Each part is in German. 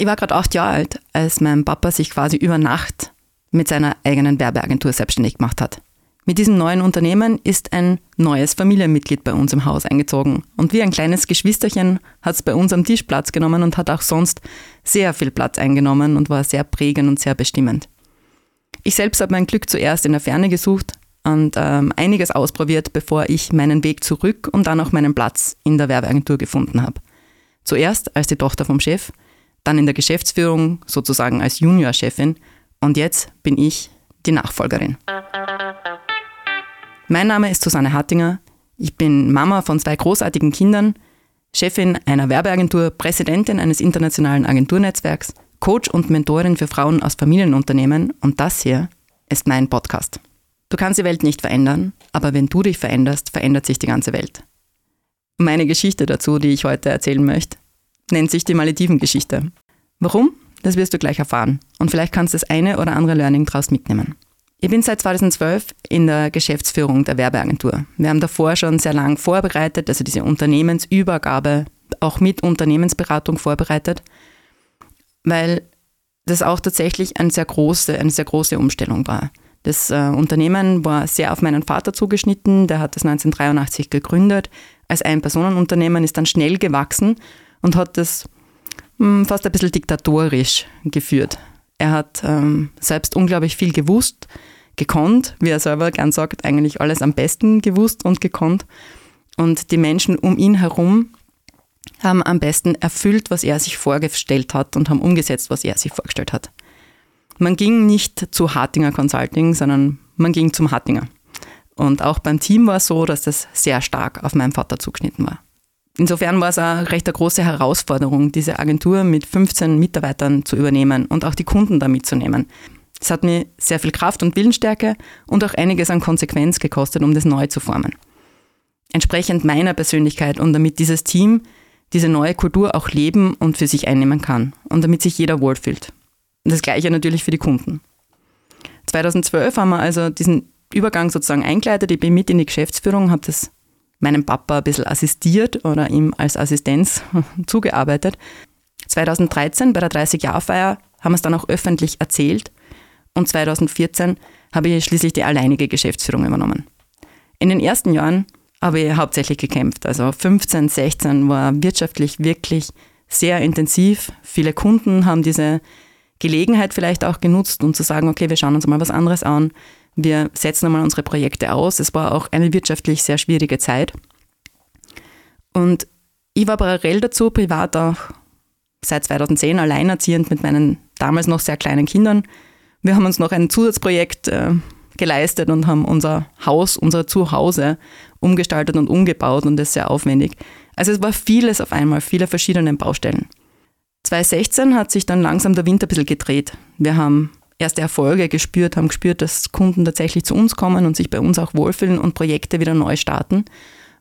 Ich war gerade acht Jahre alt, als mein Papa sich quasi über Nacht mit seiner eigenen Werbeagentur selbstständig gemacht hat. Mit diesem neuen Unternehmen ist ein neues Familienmitglied bei uns im Haus eingezogen. Und wie ein kleines Geschwisterchen hat es bei uns am Tisch Platz genommen und hat auch sonst sehr viel Platz eingenommen und war sehr prägend und sehr bestimmend. Ich selbst habe mein Glück zuerst in der Ferne gesucht und ähm, einiges ausprobiert, bevor ich meinen Weg zurück und dann auch meinen Platz in der Werbeagentur gefunden habe. Zuerst als die Tochter vom Chef, dann in der Geschäftsführung sozusagen als Juniorchefin und jetzt bin ich die Nachfolgerin. Mein Name ist Susanne Hattinger. Ich bin Mama von zwei großartigen Kindern, Chefin einer Werbeagentur, Präsidentin eines internationalen Agenturnetzwerks, Coach und Mentorin für Frauen aus Familienunternehmen und das hier ist mein Podcast. Du kannst die Welt nicht verändern, aber wenn du dich veränderst, verändert sich die ganze Welt. Meine Geschichte dazu, die ich heute erzählen möchte, nennt sich die Malediven-Geschichte. Warum? Das wirst du gleich erfahren und vielleicht kannst du das eine oder andere Learning daraus mitnehmen. Ich bin seit 2012 in der Geschäftsführung der Werbeagentur. Wir haben davor schon sehr lang vorbereitet, also diese Unternehmensübergabe auch mit Unternehmensberatung vorbereitet, weil das auch tatsächlich eine sehr große, eine sehr große Umstellung war. Das äh, Unternehmen war sehr auf meinen Vater zugeschnitten, der hat das 1983 gegründet als Ein-Personen-Unternehmen, ist dann schnell gewachsen und hat das mh, hm, fast ein bisschen diktatorisch geführt. Er hat ähm, selbst unglaublich viel gewusst, gekonnt, wie er selber gern sagt, eigentlich alles am besten gewusst und gekonnt. Und die Menschen um ihn herum haben am besten erfüllt, was er sich vorgestellt hat und haben umgesetzt, was er sich vorgestellt hat. Man ging nicht zu Hartinger Consulting, sondern man ging zum Hartinger. Und auch beim Team war es so, dass das sehr stark auf meinen Vater zugeschnitten war. Insofern war es eine recht eine große Herausforderung, diese Agentur mit 15 Mitarbeitern zu übernehmen und auch die Kunden da mitzunehmen. Es hat mir sehr viel Kraft und Willensstärke und auch einiges an Konsequenz gekostet, um das neu zu formen. Entsprechend meiner Persönlichkeit und damit dieses Team diese neue Kultur auch leben und für sich einnehmen kann und damit sich jeder wohlfühlt. Und das gleiche natürlich für die Kunden. 2012 haben wir also diesen Übergang sozusagen eingeleitet. Ich bin mit in die Geschäftsführung, habe das meinem Papa ein bisschen assistiert oder ihm als Assistenz zugearbeitet. 2013 bei der 30-Jahr-Feier haben wir es dann auch öffentlich erzählt und 2014 habe ich schließlich die alleinige Geschäftsführung übernommen. In den ersten Jahren habe ich hauptsächlich gekämpft. Also 15, 16 war wirtschaftlich wirklich sehr intensiv. Viele Kunden haben diese Gelegenheit vielleicht auch genutzt, um zu sagen, okay, wir schauen uns mal was anderes an. Wir setzen einmal unsere Projekte aus. Es war auch eine wirtschaftlich sehr schwierige Zeit. Und ich war parallel dazu privat auch seit 2010 alleinerziehend mit meinen damals noch sehr kleinen Kindern. Wir haben uns noch ein Zusatzprojekt äh, geleistet und haben unser Haus, unser Zuhause umgestaltet und umgebaut und das sehr aufwendig. Also es war vieles auf einmal, viele verschiedene Baustellen. 2016 hat sich dann langsam der Winter ein bisschen gedreht. Wir haben erste Erfolge gespürt, haben gespürt, dass Kunden tatsächlich zu uns kommen und sich bei uns auch wohlfühlen und Projekte wieder neu starten.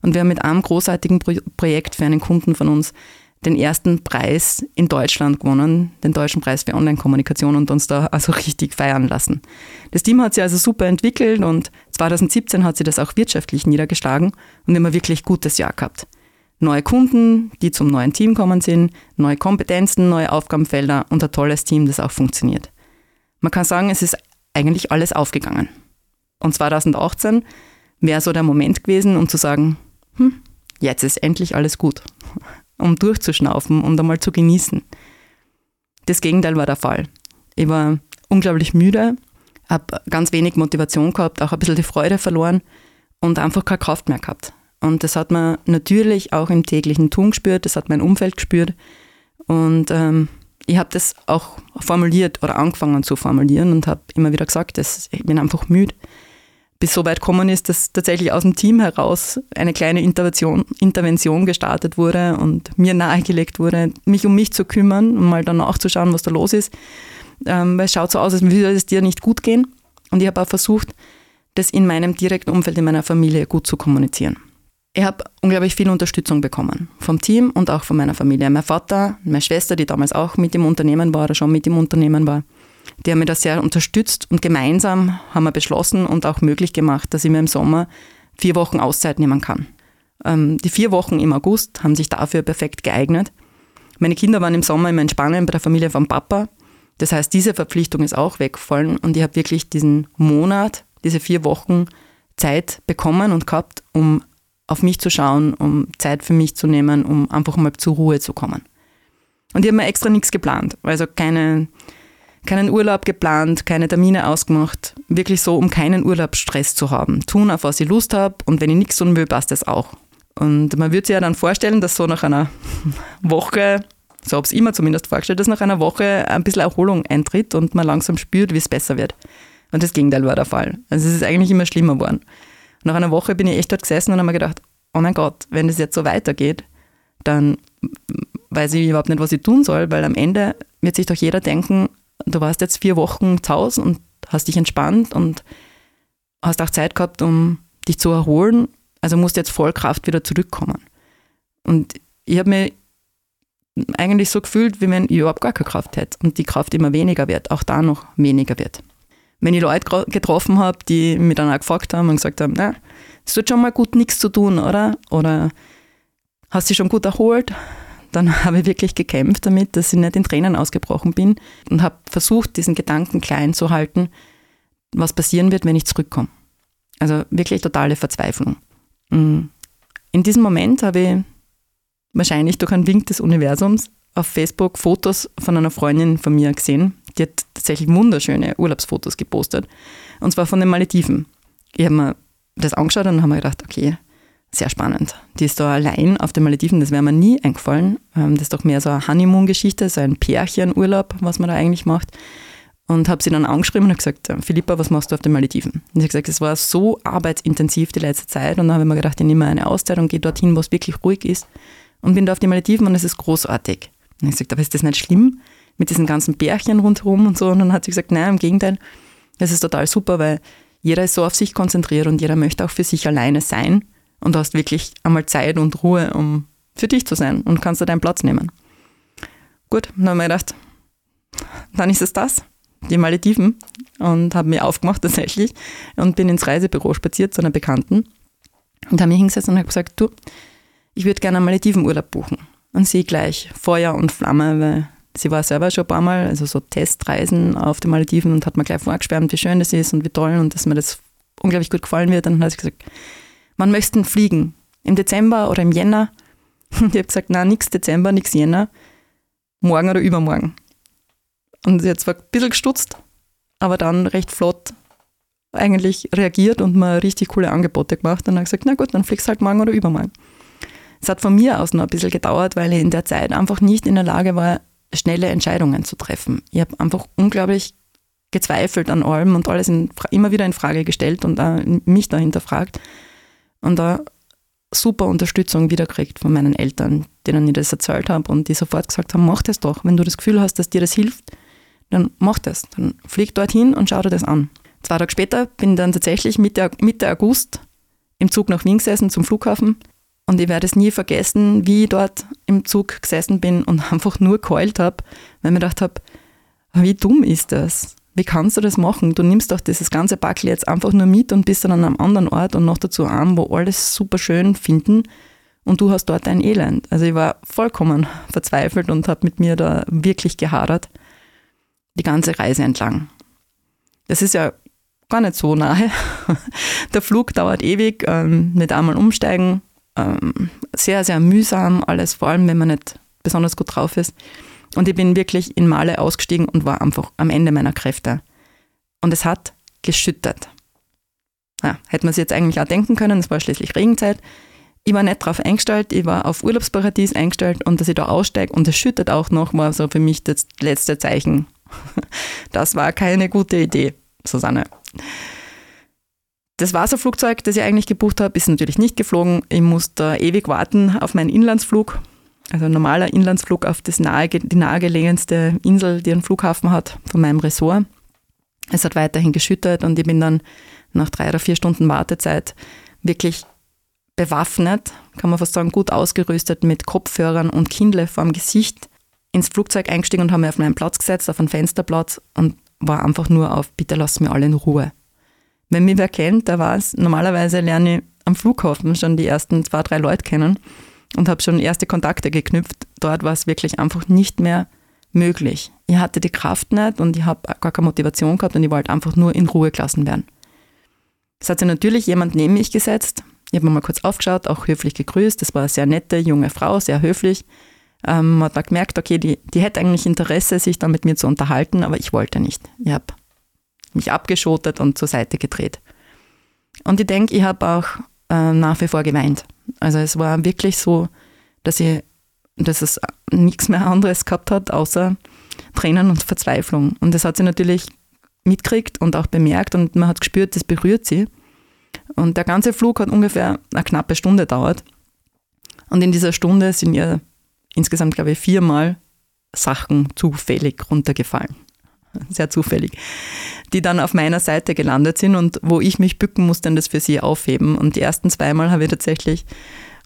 Und wir haben mit einem großartigen Pro Projekt für einen Kunden von uns den ersten Preis in Deutschland gewonnen, den Deutschen Preis für Online-Kommunikation und uns da also richtig feiern lassen. Das Team hat sich also super entwickelt und 2017 hat sich das auch wirtschaftlich niedergeschlagen und ein wirklich gutes Jahr gehabt. Neue Kunden, die zum neuen Team kommen sind, neue Kompetenzen, neue Aufgabenfelder und ein tolles Team, das auch funktioniert. Man kann sagen, es ist eigentlich alles aufgegangen. Und 2018 wäre so der Moment gewesen, um zu sagen, hm, jetzt ist endlich alles gut, um durchzuschnaufen und einmal zu genießen. Das Gegenteil war der Fall. Ich war unglaublich müde, habe ganz wenig Motivation gehabt, auch ein bisschen die Freude verloren und einfach keine Kraft mehr gehabt. Und das hat man natürlich auch im täglichen Tun gespürt, das hat mein Umfeld gespürt. Und ähm, ich habe das auch formuliert oder angefangen zu formulieren und habe immer wieder gesagt, dass ich bin einfach müde. Bis so weit gekommen ist, dass tatsächlich aus dem Team heraus eine kleine Intervention, Intervention gestartet wurde und mir nahegelegt wurde, mich um mich zu kümmern und mal danach zu schauen, was da los ist. Ähm, weil es schaut so aus, als würde es dir nicht gut gehen. Und ich habe auch versucht, das in meinem direkten Umfeld, in meiner Familie gut zu kommunizieren. Ich habe unglaublich viel Unterstützung bekommen vom Team und auch von meiner Familie. Mein Vater, meine Schwester, die damals auch mit im Unternehmen war oder schon mit im Unternehmen war, die haben mich da sehr unterstützt und gemeinsam haben wir beschlossen und auch möglich gemacht, dass ich mir im Sommer vier Wochen Auszeit nehmen kann. Ähm, die vier Wochen im August haben sich dafür perfekt geeignet. Meine Kinder waren im Sommer immer in Spanien bei der Familie von Papa. Das heißt, diese Verpflichtung ist auch weggefallen und ich habe wirklich diesen Monat, diese vier Wochen Zeit bekommen und gehabt, um auf mich zu schauen, um Zeit für mich zu nehmen, um einfach mal zur Ruhe zu kommen. Und ich habe mir extra nichts geplant, also keine, keinen Urlaub geplant, keine Termine ausgemacht, wirklich so, um keinen Urlaubsstress zu haben. Tun, auf was ich Lust habe und wenn ich nichts tun will, passt das auch. Und man würde sich ja dann vorstellen, dass so nach einer Woche, so habe ich es immer zumindest vorgestellt, dass nach einer Woche ein bisschen Erholung eintritt und man langsam spürt, wie es besser wird. Und das Gegenteil war der Fall. Also es ist eigentlich immer schlimmer geworden. Nach einer Woche bin ich echt dort gesessen und habe mir gedacht, oh mein Gott, wenn das jetzt so weitergeht, dann weiß ich überhaupt nicht, was ich tun soll, weil am Ende wird sich doch jeder denken, du warst jetzt vier Wochen zu Hause und hast dich entspannt und hast auch Zeit gehabt, um dich zu erholen, also musst jetzt voll Kraft wieder zurückkommen. Und ich habe mir eigentlich so gefühlt, wie wenn ich überhaupt gar keine Kraft hätte und die Kraft immer weniger wird, auch da noch weniger wird wenn ich Leute getroffen habe, die mich dann auch gefragt haben und gesagt haben, es tut schon mal gut, nichts zu tun, oder? Oder hast du dich schon gut erholt? Dann habe ich wirklich gekämpft damit, dass ich nicht in Tränen ausgebrochen bin und habe versucht, diesen Gedanken klein zu halten, was passieren wird, wenn ich zurückkomme. Also wirklich totale Verzweiflung. Mm. In diesem Moment habe ich wahrscheinlich durch einen Wink des Universums auf Facebook Fotos von einer Freundin von mir gesehen. Die hat tatsächlich wunderschöne Urlaubsfotos gepostet. Und zwar von den Malediven. Ich habe mir das angeschaut und habe mir gedacht, okay, sehr spannend. Die ist da allein auf den Malediven, das wäre mir nie eingefallen. Ähm, das ist doch mehr so eine Honeymoon-Geschichte, so ein Pärchenurlaub, was man da eigentlich macht. Und habe sie dann angeschrieben und gesagt, Philippa, was machst du auf den Malediven? Und sie hat gesagt, es war so arbeitsintensiv die letzte Zeit. Und dann habe ich mir gedacht, ich nehme eine Auszeit und gehe dorthin, wo es wirklich ruhig ist. Und bin da auf den Malediven und es ist großartig. Und ich gesagt, aber ist das nicht schlimm mit diesen ganzen Bärchen rundherum und so? Und dann hat sie gesagt, nein, im Gegenteil, das ist total super, weil jeder ist so auf sich konzentriert und jeder möchte auch für sich alleine sein. Und du hast wirklich einmal Zeit und Ruhe, um für dich zu sein und kannst da deinen Platz nehmen. Gut, dann habe ich gedacht, dann ist es das, die Malediven. Und habe mich aufgemacht tatsächlich und bin ins Reisebüro spaziert zu einer Bekannten. Und habe mich hingesetzt und habe gesagt, du, ich würde gerne einen Maledivenurlaub buchen. Und sie gleich Feuer und Flamme, weil sie war selber schon ein paar Mal, also so Testreisen auf den Malediven und hat mir gleich vorgeschwärmt, wie schön das ist und wie toll und dass mir das unglaublich gut gefallen wird. Und dann hat sie gesagt, wann möchten fliegen? Im Dezember oder im Jänner? Und ich habe gesagt, nein, nichts Dezember, nichts Jänner, morgen oder übermorgen. Und sie hat zwar ein bisschen gestutzt, aber dann recht flott eigentlich reagiert und mir richtig coole Angebote gemacht und dann gesagt, na gut, dann fliegst du halt morgen oder übermorgen. Es hat von mir aus noch ein bisschen gedauert, weil ich in der Zeit einfach nicht in der Lage war, schnelle Entscheidungen zu treffen. Ich habe einfach unglaublich gezweifelt an allem und alles in, immer wieder in Frage gestellt und mich dahinter fragt. Und da super Unterstützung wiederkriegt von meinen Eltern, denen ich das erzählt habe und die sofort gesagt haben, mach das doch. Wenn du das Gefühl hast, dass dir das hilft, dann mach das. Dann flieg dorthin und schau dir das an. Zwei Tage später bin ich dann tatsächlich Mitte, Mitte August im Zug nach Wien gesessen zum Flughafen und ich werde es nie vergessen, wie ich dort im Zug gesessen bin und einfach nur geheult habe, weil ich mir gedacht habe, wie dumm ist das? Wie kannst du das machen? Du nimmst doch dieses ganze Backel jetzt einfach nur mit und bist dann an einem anderen Ort und noch dazu an, wo alles super schön finden und du hast dort ein Elend. Also ich war vollkommen verzweifelt und habe mit mir da wirklich gehadert, die ganze Reise entlang. Das ist ja gar nicht so nahe. Der Flug dauert ewig, ähm, mit einmal umsteigen, ähm, sehr, sehr mühsam alles, vor allem wenn man nicht besonders gut drauf ist. Und ich bin wirklich in Male ausgestiegen und war einfach am Ende meiner Kräfte. Und es hat geschüttet. Ja, hätte man sich jetzt eigentlich auch denken können, es war schließlich Regenzeit. Ich war nicht darauf eingestellt, ich war auf Urlaubsparadies eingestellt und dass ich da aussteige und es schüttet auch noch, war so für mich das letzte Zeichen. Das war keine gute Idee, Susanne. Das Wasserflugzeug, das ich eigentlich gebucht habe, ist natürlich nicht geflogen. Ich musste ewig warten auf meinen Inlandsflug. Also ein normaler Inlandsflug auf das nahe, die nahegelegenste Insel, die einen Flughafen hat, von meinem Ressort. Es hat weiterhin geschüttet und ich bin dann nach drei oder vier Stunden Wartezeit wirklich bewaffnet, kann man fast sagen, gut ausgerüstet mit Kopfhörern und Kindle vorm Gesicht ins Flugzeug eingestiegen und habe mich auf meinen Platz gesetzt, auf einen Fensterplatz und war einfach nur auf, bitte lasst mir alle in Ruhe. Wenn mich wer kennt, der weiß, normalerweise lerne ich am Flughafen schon die ersten zwei, drei Leute kennen. und habe schon erste Kontakte geknüpft. Dort war es wirklich einfach nicht mehr möglich. Ich hatte die Kraft nicht und ich habe gar keine Motivation gehabt und ich wollte einfach nur in Ruhe gelassen werden. Es hat sich natürlich jemand neben mich gesetzt. Ich habe mir mal kurz aufgeschaut, auch höflich gegrüßt. Das war eine sehr nette junge Frau, sehr höflich. Ähm, man hat da gemerkt, okay, die, die hätte eigentlich Interesse, sich dann mit mir zu unterhalten, aber ich wollte nicht. Ich habe mich abgeschotet und zur Seite gedreht. Und ich denke, ich habe auch äh, nach wie vor geweint. Also es war wirklich so, dass ich, dass es nichts mehr anderes gehabt hat, außer Tränen und Verzweiflung. Und das hat sie natürlich mitkriegt und auch bemerkt und man hat gespürt, das berührt sie. Und der ganze Flug hat ungefähr eine knappe Stunde dauert. Und in dieser Stunde sind ihr insgesamt, glaube ich, viermal Sachen zufällig runtergefallen. Sehr zufällig. Die dann auf meiner Seite gelandet sind und wo ich mich bücken musste und das für sie aufheben. Und die ersten zweimal habe ich tatsächlich,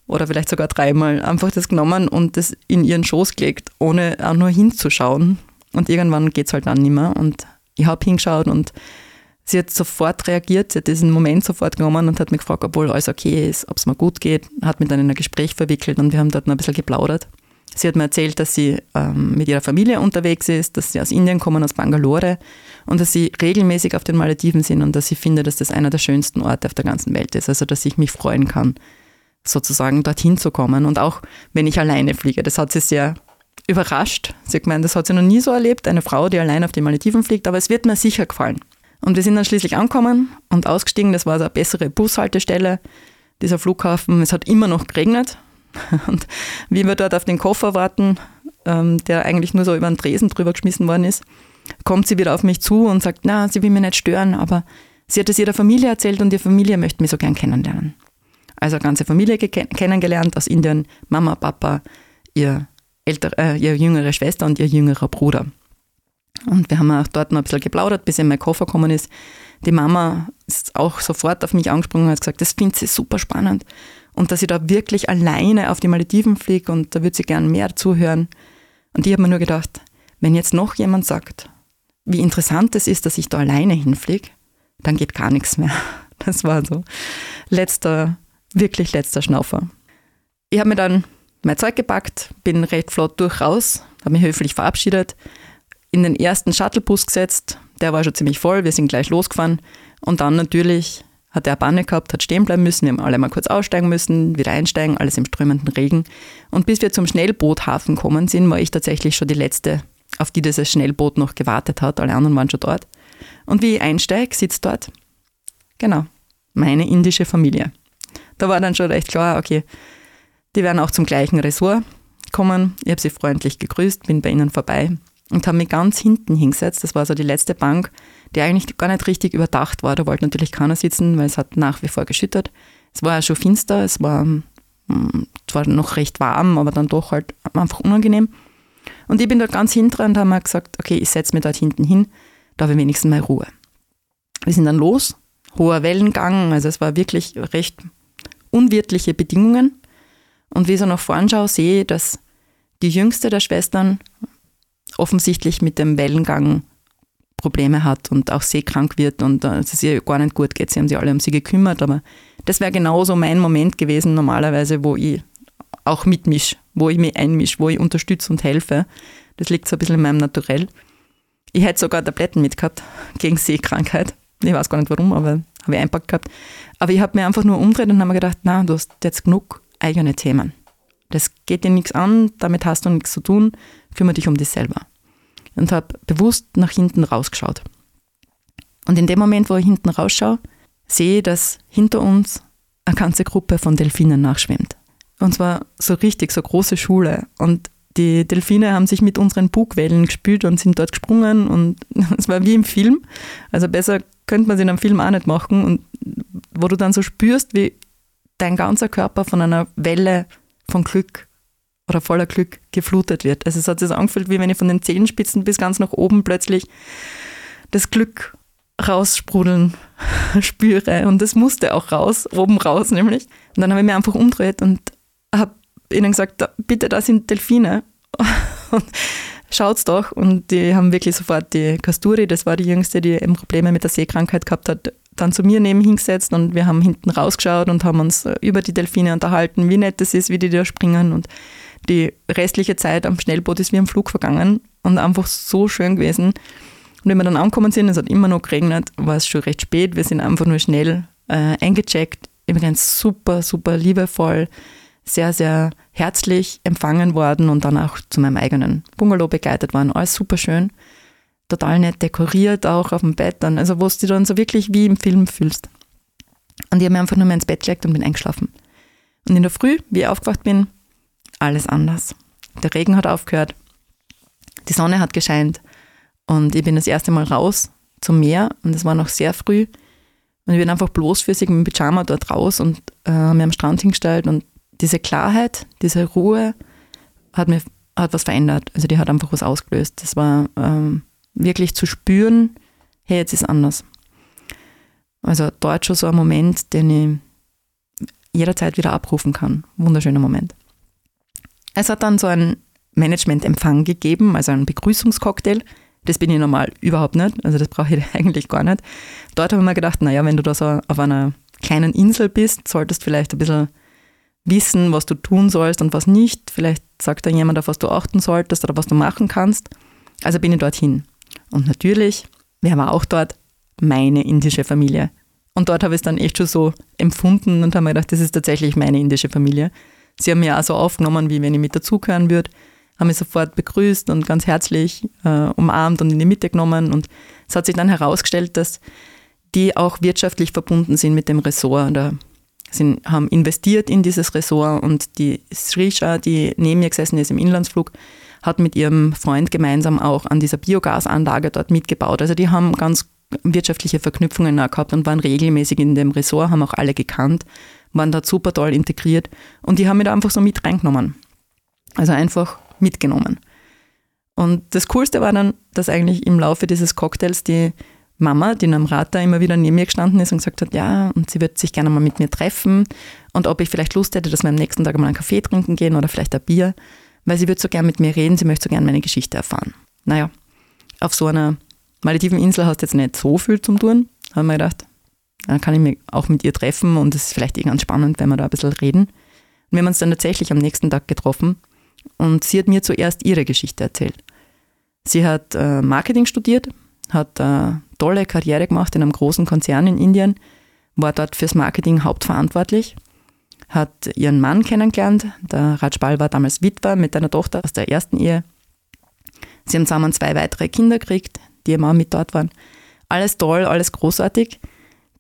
oder vielleicht sogar dreimal, einfach das genommen und das in ihren Schoß gelegt, ohne auch nur hinzuschauen. Und irgendwann geht es halt dann nicht mehr. Und ich habe hingeschaut und sie hat sofort reagiert, sie hat diesen Moment sofort genommen und hat mich gefragt, obwohl alles okay ist, ob es mir gut geht, hat mich dann in ein Gespräch verwickelt und wir haben dort noch ein bisschen geplaudert. Sie hat mir erzählt, dass sie ähm, mit ihrer Familie unterwegs ist, dass sie aus Indien kommen, aus Bangalore und dass sie regelmäßig auf den Malediven sind und dass sie findet, dass das einer der schönsten Orte auf der ganzen Welt ist. Also, dass ich mich freuen kann, sozusagen dorthin zu kommen und auch wenn ich alleine fliege. Das hat sie sehr überrascht. Sie hat gemeint, das hat sie noch nie so erlebt, eine Frau, die allein auf die Malediven fliegt, aber es wird mir sicher gefallen. Und wir sind dann schließlich angekommen und ausgestiegen. Das war so eine bessere Bushaltestelle, dieser Flughafen. Es hat immer noch geregnet, Und wie wir dort auf den Koffer warten, ähm, der eigentlich nur so über den Tresen drüber geschmissen worden ist, kommt sie wieder auf mich zu und sagt, na, sie will mich nicht stören, aber sie hat es ihrer Familie erzählt und ihre Familie möchte mich so gern kennenlernen. Also eine ganze Familie kennengelernt aus Indien, Mama, Papa, ihr, ältere, äh, ihre jüngere Schwester und ihr jüngerer Bruder. Und wir haben auch dort noch ein bisschen geplaudert, bis in mein Koffer gekommen ist. Die Mama ist auch sofort auf mich angesprungen und hat gesagt, das findet sie super spannend und dass ich da wirklich alleine auf die Malediven fliege und da würde sie gern mehr zuhören. Und ich habe mir nur gedacht, wenn jetzt noch jemand sagt, wie interessant es ist, dass ich da alleine hinfliege, dann geht gar nichts mehr. Das war so letzter, wirklich letzter Schnaufer. Ich habe mir dann mein Zeug gepackt, bin recht flott durch raus, habe mich höflich verabschiedet, in den ersten Shuttlebus gesetzt, der war schon ziemlich voll, wir sind gleich losgefahren und dann natürlich hat er Banne gehabt, hat stehen bleiben müssen, wir haben alle mal kurz aussteigen müssen, wieder einsteigen, alles im strömenden Regen. Und bis wir zum Schnellboothafen kommen sind, war ich tatsächlich schon die Letzte, auf die dieses Schnellboot noch gewartet hat. Alle anderen waren schon dort. Und wie ich einsteige, sitzt dort, genau, meine indische Familie. Da war dann schon recht klar, okay, die werden auch zum gleichen Ressort kommen. Ich habe sie freundlich gegrüßt, bin bei ihnen vorbei und habe mich ganz hinten hingesetzt. Das war so die letzte Bank, die eigentlich gar nicht richtig überdacht war. Da wollte natürlich keiner sitzen, weil es hat nach wie vor geschüttet. Es war ja schon finster, es war mm, zwar noch recht warm, aber dann doch halt einfach unangenehm. Und ich bin da ganz hinten und habe mir gesagt, okay, ich setze mich dort hinten hin, da habe ich wenigstens mal Ruhe. Wir sind dann los, hoher Wellengang, also es war wirklich recht unwirtliche Bedingungen. Und wie ich so nach vorn schaue, sehe ich, dass die jüngste der Schwestern offensichtlich mit dem Wellengang Probleme hat und auch seekrank wird und äh, es ihr gar nicht gut geht. Sie haben sich alle um sie gekümmert, aber das wäre genauso mein Moment gewesen normalerweise, wo ich auch mitmische, wo ich mich einmische, wo ich unterstütze und helfe. Das liegt so ein bisschen in meinem Naturell. Ich hätte sogar Tabletten mitgehabt gegen Seekrankheit. Ich weiß gar nicht warum, aber habe ich einpackt gehabt. Aber ich habe mir einfach nur umgedreht und habe mir gedacht, na, du hast jetzt genug eigene Themen. Das geht dir nichts an, damit hast du nichts zu tun, kümmere dich um dich selber und habe bewusst nach hinten rausgeschaut. Und in dem Moment, wo ich hinten rausschaue, sehe ich, dass hinter uns eine ganze Gruppe von Delfinen nachschwimmt. Und zwar so richtig, so große Schule. Und die Delfine haben sich mit unseren Bugwellen gespült und sind dort gesprungen und es war wie im Film. Also besser könnte man es in einem Film auch nicht machen. Und wo du dann so spürst, wie dein ganzer Körper von einer Welle von Glück oder voller Glück geflutet wird. Also es hat sich angefühlt, wie wenn ich von den Zehenspitzen bis ganz nach oben plötzlich das Glück raussprudeln spüre. Und das musste auch raus, oben raus nämlich. Und dann habe ich mich einfach umgedreht und habe ihnen gesagt, bitte, da sind Delfine. Und schaut's doch. Und die haben wirklich sofort die Kasturi, das war die jüngste, die eben Probleme mit der Seekrankheit gehabt hat, dann zu mir neben hingesetzt und wir haben hinten rausgeschaut und haben uns äh, über die Delfine unterhalten, wie nett es ist, wie die da springen und die restliche Zeit am Schnellboot ist wie am Flug vergangen und einfach so schön gewesen. Und wenn wir dann angekommen sind, es hat immer noch geregnet, war es schon recht spät, wir sind einfach nur schnell äh, eingecheckt, übrigens super, super liebevoll, sehr, sehr herzlich empfangen worden und dann auch zu meinem eigenen Bungalow begleitet worden, alles super schön total nett dekoriert, auch auf dem Bett dann, also wo du dich dann so wirklich wie im Film fühlst. Und ich habe mir einfach nur mehr ins Bett gelegt und bin eingeschlafen. Und in der Früh, wie ich aufgewacht bin, alles anders. Der Regen hat aufgehört, die Sonne hat gescheint und ich bin das erste Mal raus zum Meer und es war noch sehr früh. Und ich bin einfach bloßfüßig mit dem Pyjama dort raus und äh, mir am Strand hingestellt und diese Klarheit, diese Ruhe hat mir hat was verändert. Also die hat einfach was ausgelöst. Das war ähm, wirklich zu spüren, hey, jetzt ist anders. Also dort schon so ein Moment, den ich jederzeit wieder abrufen kann. Wunderschöner Moment. Es hat dann so einen Management-Empfang gegeben, also einen Begrüßungscocktail. Das bin ich normal überhaupt nicht, also das brauche ich eigentlich gar nicht. Dort habe ich mir gedacht, naja, wenn du da so auf einer kleinen Insel bist, solltest vielleicht ein bisschen wissen, was du tun sollst und was nicht. Vielleicht sagt da jemand, auf was du achten solltest oder was du machen kannst. Also bin ich dorthin. Und natürlich, wer war auch dort? Meine indische Familie. Und dort habe ich es dann echt schon so empfunden und habe mir gedacht, das ist tatsächlich meine indische Familie. Sie haben mich auch so aufgenommen, wie wenn ich mit dazugehören würde, haben mich sofort begrüßt und ganz herzlich äh, umarmt und in die Mitte genommen. Und es hat sich dann herausgestellt, dass die auch wirtschaftlich verbunden sind mit dem Ressort. Oder sind, haben investiert in dieses Ressort und die Srisha, die neben mir gesessen ist im Inlandsflug, hat mit ihrem Freund gemeinsam auch an dieser Biogasanlage dort mitgebaut. Also die haben ganz wirtschaftliche Verknüpfungen gehabt und waren regelmäßig in dem Ressort, haben auch alle gekannt, waren dort super toll integriert und die haben mich da einfach so mit reingenommen. Also einfach mitgenommen. Und das Coolste war dann, dass eigentlich im Laufe dieses Cocktails die Mama, die Namrata, immer wieder neben mir gestanden ist und gesagt hat, ja, und sie wird sich gerne mal mit mir treffen und ob ich vielleicht Lust hätte, dass wir am nächsten Tag mal einen Kaffee trinken gehen oder vielleicht ein Bier weil sie würde so gern mit mir reden, sie möchte so gern meine Geschichte erfahren. Naja, auf so einer Malediven Insel hast du jetzt nicht so viel zum tun, haben wir gedacht, dann kann ich mich auch mit ihr treffen und es ist vielleicht eh ganz spannend, wenn wir da ein bisschen reden. Und wir haben uns dann tatsächlich am nächsten Tag getroffen und sie hat mir zuerst ihre Geschichte erzählt. Sie hat äh, Marketing studiert, hat eine äh, tolle Karriere gemacht in einem großen Konzern in Indien, war dort fürs Marketing hauptverantwortlich hat ihren Mann kennengelernt. Der Rajpal war damals Witwer mit einer Tochter aus der ersten Ehe. Sie haben zusammen zwei weitere Kinder gekriegt, die auch mit dort waren. Alles toll, alles großartig,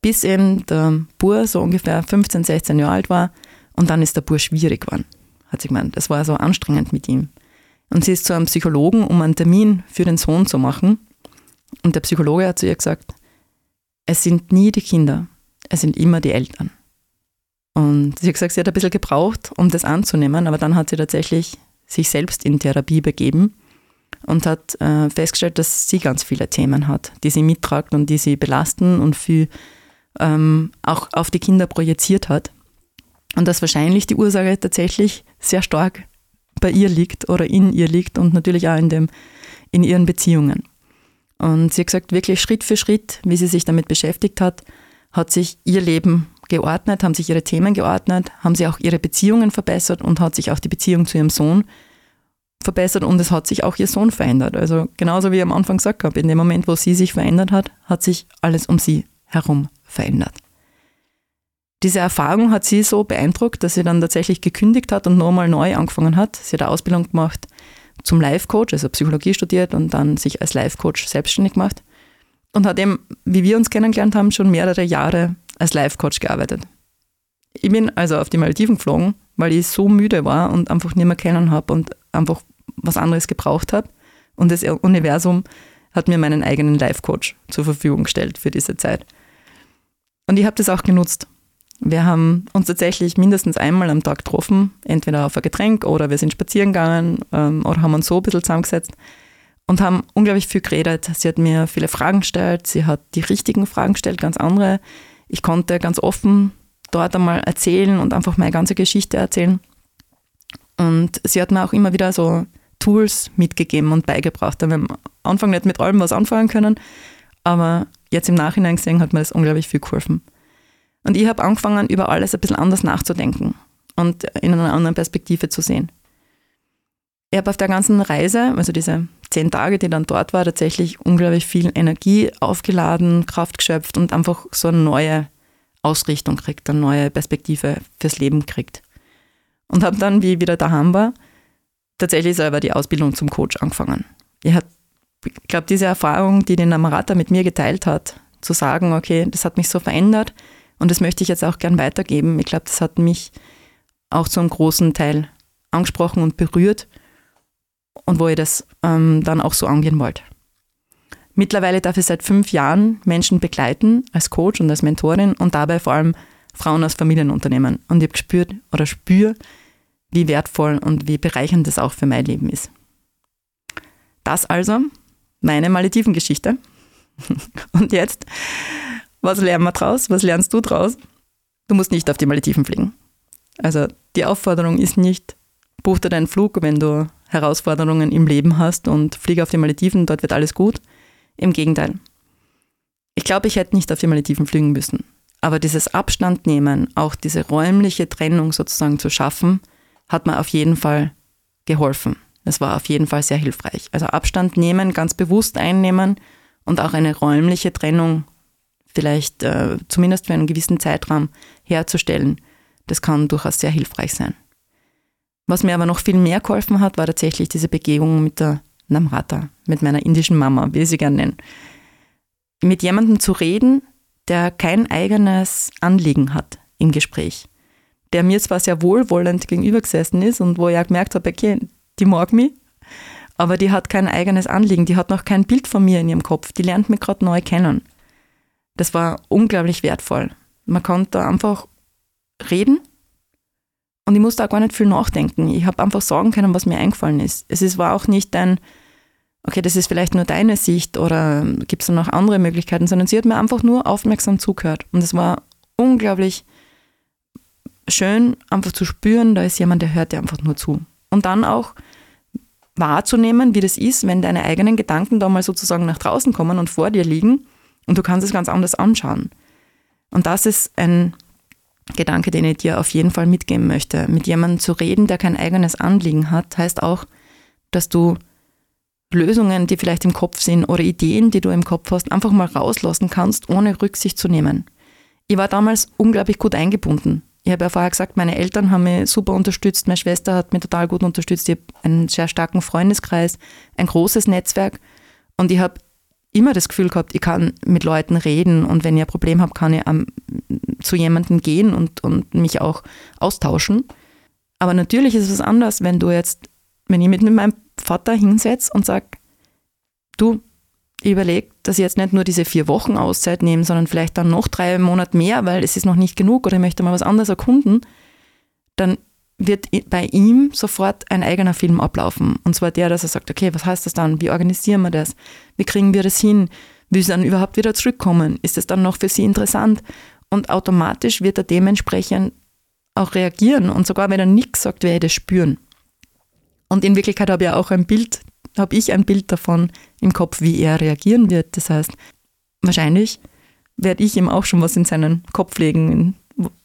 bis eben der Bur so ungefähr 15, 16 Jahre alt war und dann ist der Bur schwierig geworden, hat sie gemeint. Es war so anstrengend mit ihm. Und sie ist zu einem Psychologen, um einen Termin für den Sohn zu machen. Und der Psychologe hat zu ihr gesagt, es sind nie die Kinder, es sind immer die Eltern. Und sie hat gesagt, sie hat ein bisschen gebraucht, um das anzunehmen, aber dann hat sie tatsächlich sich selbst in Therapie begeben und hat äh, festgestellt, dass sie ganz viele Themen hat, die sie mittragt und die sie belasten und viel ähm, auch auf die Kinder projiziert hat. Und dass wahrscheinlich die Ursache tatsächlich sehr stark bei ihr liegt oder in ihr liegt und natürlich auch in, dem, in ihren Beziehungen. Und sie hat gesagt, wirklich Schritt für Schritt, wie sie sich damit beschäftigt hat, hat sich ihr Leben geordnet, haben sich ihre Themen geordnet, haben sie auch ihre Beziehungen verbessert und hat sich auch die Beziehung zu ihrem Sohn verbessert und es hat sich auch ihr Sohn verändert. Also genauso wie ich am Anfang gesagt habe, in dem Moment, wo sie sich verändert hat, hat sich alles um sie herum verändert. Diese Erfahrung hat sie so beeindruckt, dass sie dann tatsächlich gekündigt hat und nochmal neu angefangen hat. Sie hat eine Ausbildung gemacht zum Life-Coach, also Psychologie studiert und dann sich als Life-Coach selbstständig gemacht und hat eben, wie wir uns kennengelernt haben, schon mehrere Jahre als Life-Coach gearbeitet. Ich bin also auf die Malediven geflogen, weil ich so müde war und einfach nicht mehr kennen habe und einfach was anderes gebraucht habe. Und das Universum hat mir meinen eigenen Life-Coach zur Verfügung gestellt für diese Zeit. Und ich habe das auch genutzt. Wir haben uns tatsächlich mindestens einmal am Tag getroffen, entweder auf ein Getränk oder wir sind spazieren gegangen ähm, oder haben uns so ein bisschen zusammengesetzt und haben unglaublich viel geredet. Sie hat mir viele Fragen gestellt, sie hat die richtigen Fragen gestellt, ganz andere. Ich konnte ganz offen dort einmal erzählen und einfach meine ganze Geschichte erzählen. Und sie hat mir auch immer wieder so Tools mitgegeben und beigebracht. Da wir am Anfang nicht mit allem was anfangen können, aber jetzt im Nachhinein gesehen hat mir das unglaublich viel geholfen. Und ich habe angefangen, über alles ein bisschen anders nachzudenken und in einer anderen Perspektive zu sehen. Ich habe auf der ganzen Reise, also diese zehn Tage, die dann dort war, tatsächlich unglaublich viel Energie aufgeladen, Kraft geschöpft und einfach so eine neue Ausrichtung kriegt, eine neue Perspektive fürs Leben kriegt. Und habe dann, wie ich wieder daheim war, tatsächlich selber die Ausbildung zum Coach angefangen. Ich glaube, diese Erfahrung, die den Namarata mit mir geteilt hat, zu sagen, okay, das hat mich so verändert und das möchte ich jetzt auch gern weitergeben. Ich glaube, das hat mich auch zu einem großen Teil angesprochen und berührt und wo ich das ähm, dann auch so angehen wollte. Mittlerweile darf ich seit fünf Jahren Menschen begleiten als Coach und als Mentorin und dabei vor allem Frauen aus Familienunternehmen. Und ich habe gespürt oder spüre, wie wertvoll und wie bereichernd das auch für mein Leben ist. Das also meine Malediven-Geschichte. Und jetzt, was lernen wir draus? Was lernst du draus? Du musst nicht auf die Malediven fliegen. Also die Aufforderung ist nicht, buch dir deinen Flug, wenn du Herausforderungen im Leben hast und fliege auf die Malediven, dort wird alles gut. Im Gegenteil. Ich glaube, ich hätte nicht auf die Malediven fliegen müssen. Aber dieses Abstand nehmen, auch diese räumliche Trennung sozusagen zu schaffen, hat mir auf jeden Fall geholfen. Das war auf jeden Fall sehr hilfreich. Also Abstand nehmen, ganz bewusst einnehmen und auch eine räumliche Trennung vielleicht äh, zumindest für einen gewissen Zeitraum herzustellen, das kann durchaus sehr hilfreich sein. Was mir aber noch viel mehr geholfen hat, war tatsächlich diese Begegnung mit der Namrata, mit meiner indischen Mama, wie ich sie gerne nenne. Mit jemandem zu reden, der kein eigenes Anliegen hat im Gespräch, der mir zwar sehr wohlwollend gegenübergesessen ist und wo ich auch gemerkt habe, okay, die mag mich, aber die hat kein eigenes Anliegen, die hat noch kein Bild von mir in ihrem Kopf, die lernt mich gerade neu kennen. Das war unglaublich wertvoll. Man konnte einfach reden und ich musste auch gar nicht viel nachdenken. Ich habe einfach sagen können, was mir eingefallen ist. Es ist, war auch nicht ein, okay, das ist vielleicht nur deine Sicht oder gibt es noch andere Möglichkeiten, sondern sie hat mir einfach nur aufmerksam zugehört. Und es war unglaublich schön, einfach zu spüren, da ist jemand, der hört dir einfach nur zu. Und dann auch wahrzunehmen, wie das ist, wenn deine eigenen Gedanken da mal sozusagen nach draußen kommen und vor dir liegen und du kannst es ganz anders anschauen. Und das ist ein Gedanke, den ich dir auf jeden Fall mitgeben möchte. Mit jemandem zu reden, der kein eigenes Anliegen hat, heißt auch, dass du Lösungen, die vielleicht im Kopf sind oder Ideen, die du im Kopf hast, einfach mal rauslassen kannst, ohne Rücksicht zu nehmen. Ich war damals unglaublich gut eingebunden. Ich habe ja vorher gesagt, meine Eltern haben mich super unterstützt, meine Schwester hat mich total gut unterstützt, ich habe einen sehr starken Freundeskreis, ein großes Netzwerk. Und ich habe immer das Gefühl gehabt, ich kann mit Leuten reden. Und wenn ich ein Problem habe, kann ich um, zu jemandem gehen und, und mich auch austauschen. Aber natürlich ist es anders, wenn du jetzt, wenn ich mit meinem Vater hinsetze und sage, du, ich überlege, dass ich jetzt nicht nur diese vier Wochen Auszeit nehme, sondern vielleicht dann noch drei Monate mehr, weil es ist noch nicht genug oder ich möchte mal was anderes erkunden, dann wird bei ihm sofort ein eigener Film ablaufen. Und zwar der, dass er sagt, okay, was heißt das dann? Wie organisieren wir das? Wie kriegen wir das hin? Wie sie dann überhaupt wieder zurückkommen? Ist das dann noch für sie interessant? Und automatisch wird er dementsprechend auch reagieren. Und sogar wenn er nichts sagt, werde ich das spüren. Und in Wirklichkeit habe ich auch ein Bild, habe ich ein Bild davon im Kopf, wie er reagieren wird. Das heißt, wahrscheinlich werde ich ihm auch schon was in seinen Kopf legen,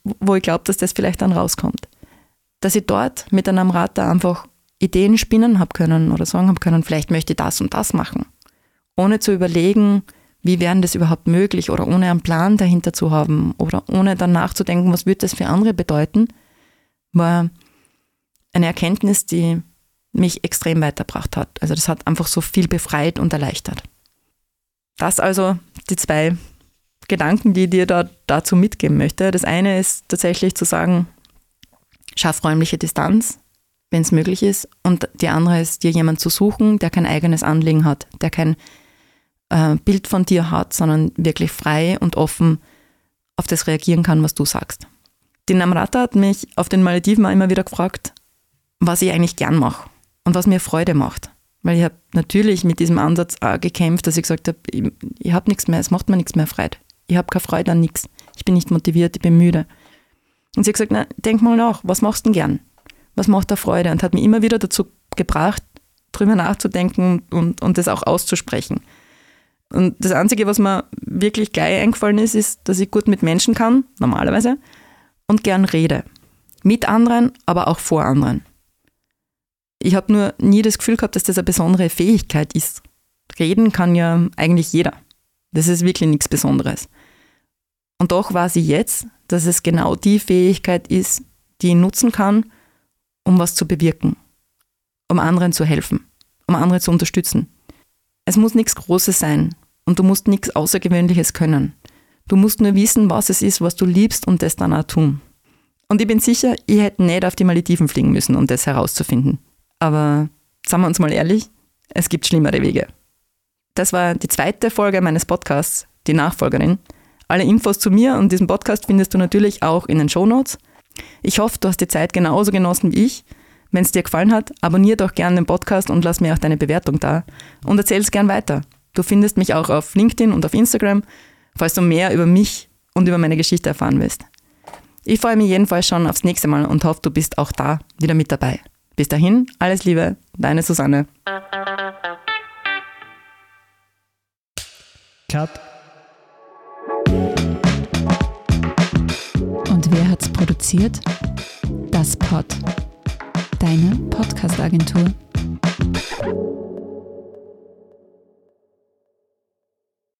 wo ich glaube, dass das vielleicht dann rauskommt dass ich dort mit einem Amrata einfach Ideen spinnen habe können oder sagen habe können, vielleicht möchte ich das und das machen. Ohne zu überlegen, wie wäre das überhaupt möglich oder ohne einen Plan dahinter zu haben oder ohne dann nachzudenken, was würde das für andere bedeuten, war eine Erkenntnis, die mich extrem weitergebracht hat. Also das hat einfach so viel befreit und erleichtert. Das also die zwei Gedanken, die ich dir da dazu mitgeben möchte. Das eine ist tatsächlich zu sagen, schaff räumliche Distanz, wenn es möglich ist. Und die andere ist, dir jemanden zu suchen, der kein eigenes Anliegen hat, der kein äh, Bild von dir hat, sondern wirklich frei und offen auf das reagieren kann, was du sagst. Die Namrata hat mich auf den Malediven immer wieder gefragt, was ich eigentlich gern mache und was mir Freude macht. Weil ich habe natürlich mit diesem Ansatz auch gekämpft, dass ich gesagt habe, ich, ich habe nichts mehr, es macht mir nichts mehr Freude. Ich habe keine Freude an nichts. Ich bin nicht motiviert, ich bin müde. Und sie hat gesagt, na, denk mal nach, was machst du denn gern? Was macht dir Freude? Und hat mich immer wieder dazu gebracht, drüber nachzudenken und, und das auch auszusprechen. Und das Einzige, was mir wirklich gleich eingefallen ist, ist, dass ich gut mit Menschen kann, normalerweise, und gern rede. Mit anderen, aber auch vor anderen. Ich habe nur nie das Gefühl gehabt, dass das eine besondere Fähigkeit ist. Reden kann ja eigentlich jeder. Das ist wirklich nichts Besonderes. Und doch weiß ich jetzt, dass es genau die Fähigkeit ist, die ich nutzen kann, um was zu bewirken, um anderen zu helfen, um andere zu unterstützen. Es muss nichts Großes sein und du musst nichts Außergewöhnliches können. Du musst nur wissen, was es ist, was du liebst und das dann auch tun. Und ich bin sicher, ich hätte nicht auf die Malediven fliegen müssen, um das herauszufinden. Aber sagen wir uns mal ehrlich, es gibt schlimmere Wege. Das war die zweite Folge meines Podcasts, die Nachfolgerin. Alle Infos zu mir und diesem Podcast findest du natürlich auch in den Shownotes. Ich hoffe, du hast die Zeit genauso genossen wie ich. Wenn es dir gefallen hat, abonniere doch gerne den Podcast und lass mir auch deine Bewertung da. Und erzähl es gern weiter. Du findest mich auch auf LinkedIn und auf Instagram, falls du mehr über mich und über meine Geschichte erfahren willst. Ich freue mich jedenfalls schon aufs nächste Mal und hoffe, du bist auch da wieder mit dabei. Bis dahin, alles Liebe, deine Susanne. Cut. Und wer hat's produziert? Das Pod. Deine Podcast-Agentur.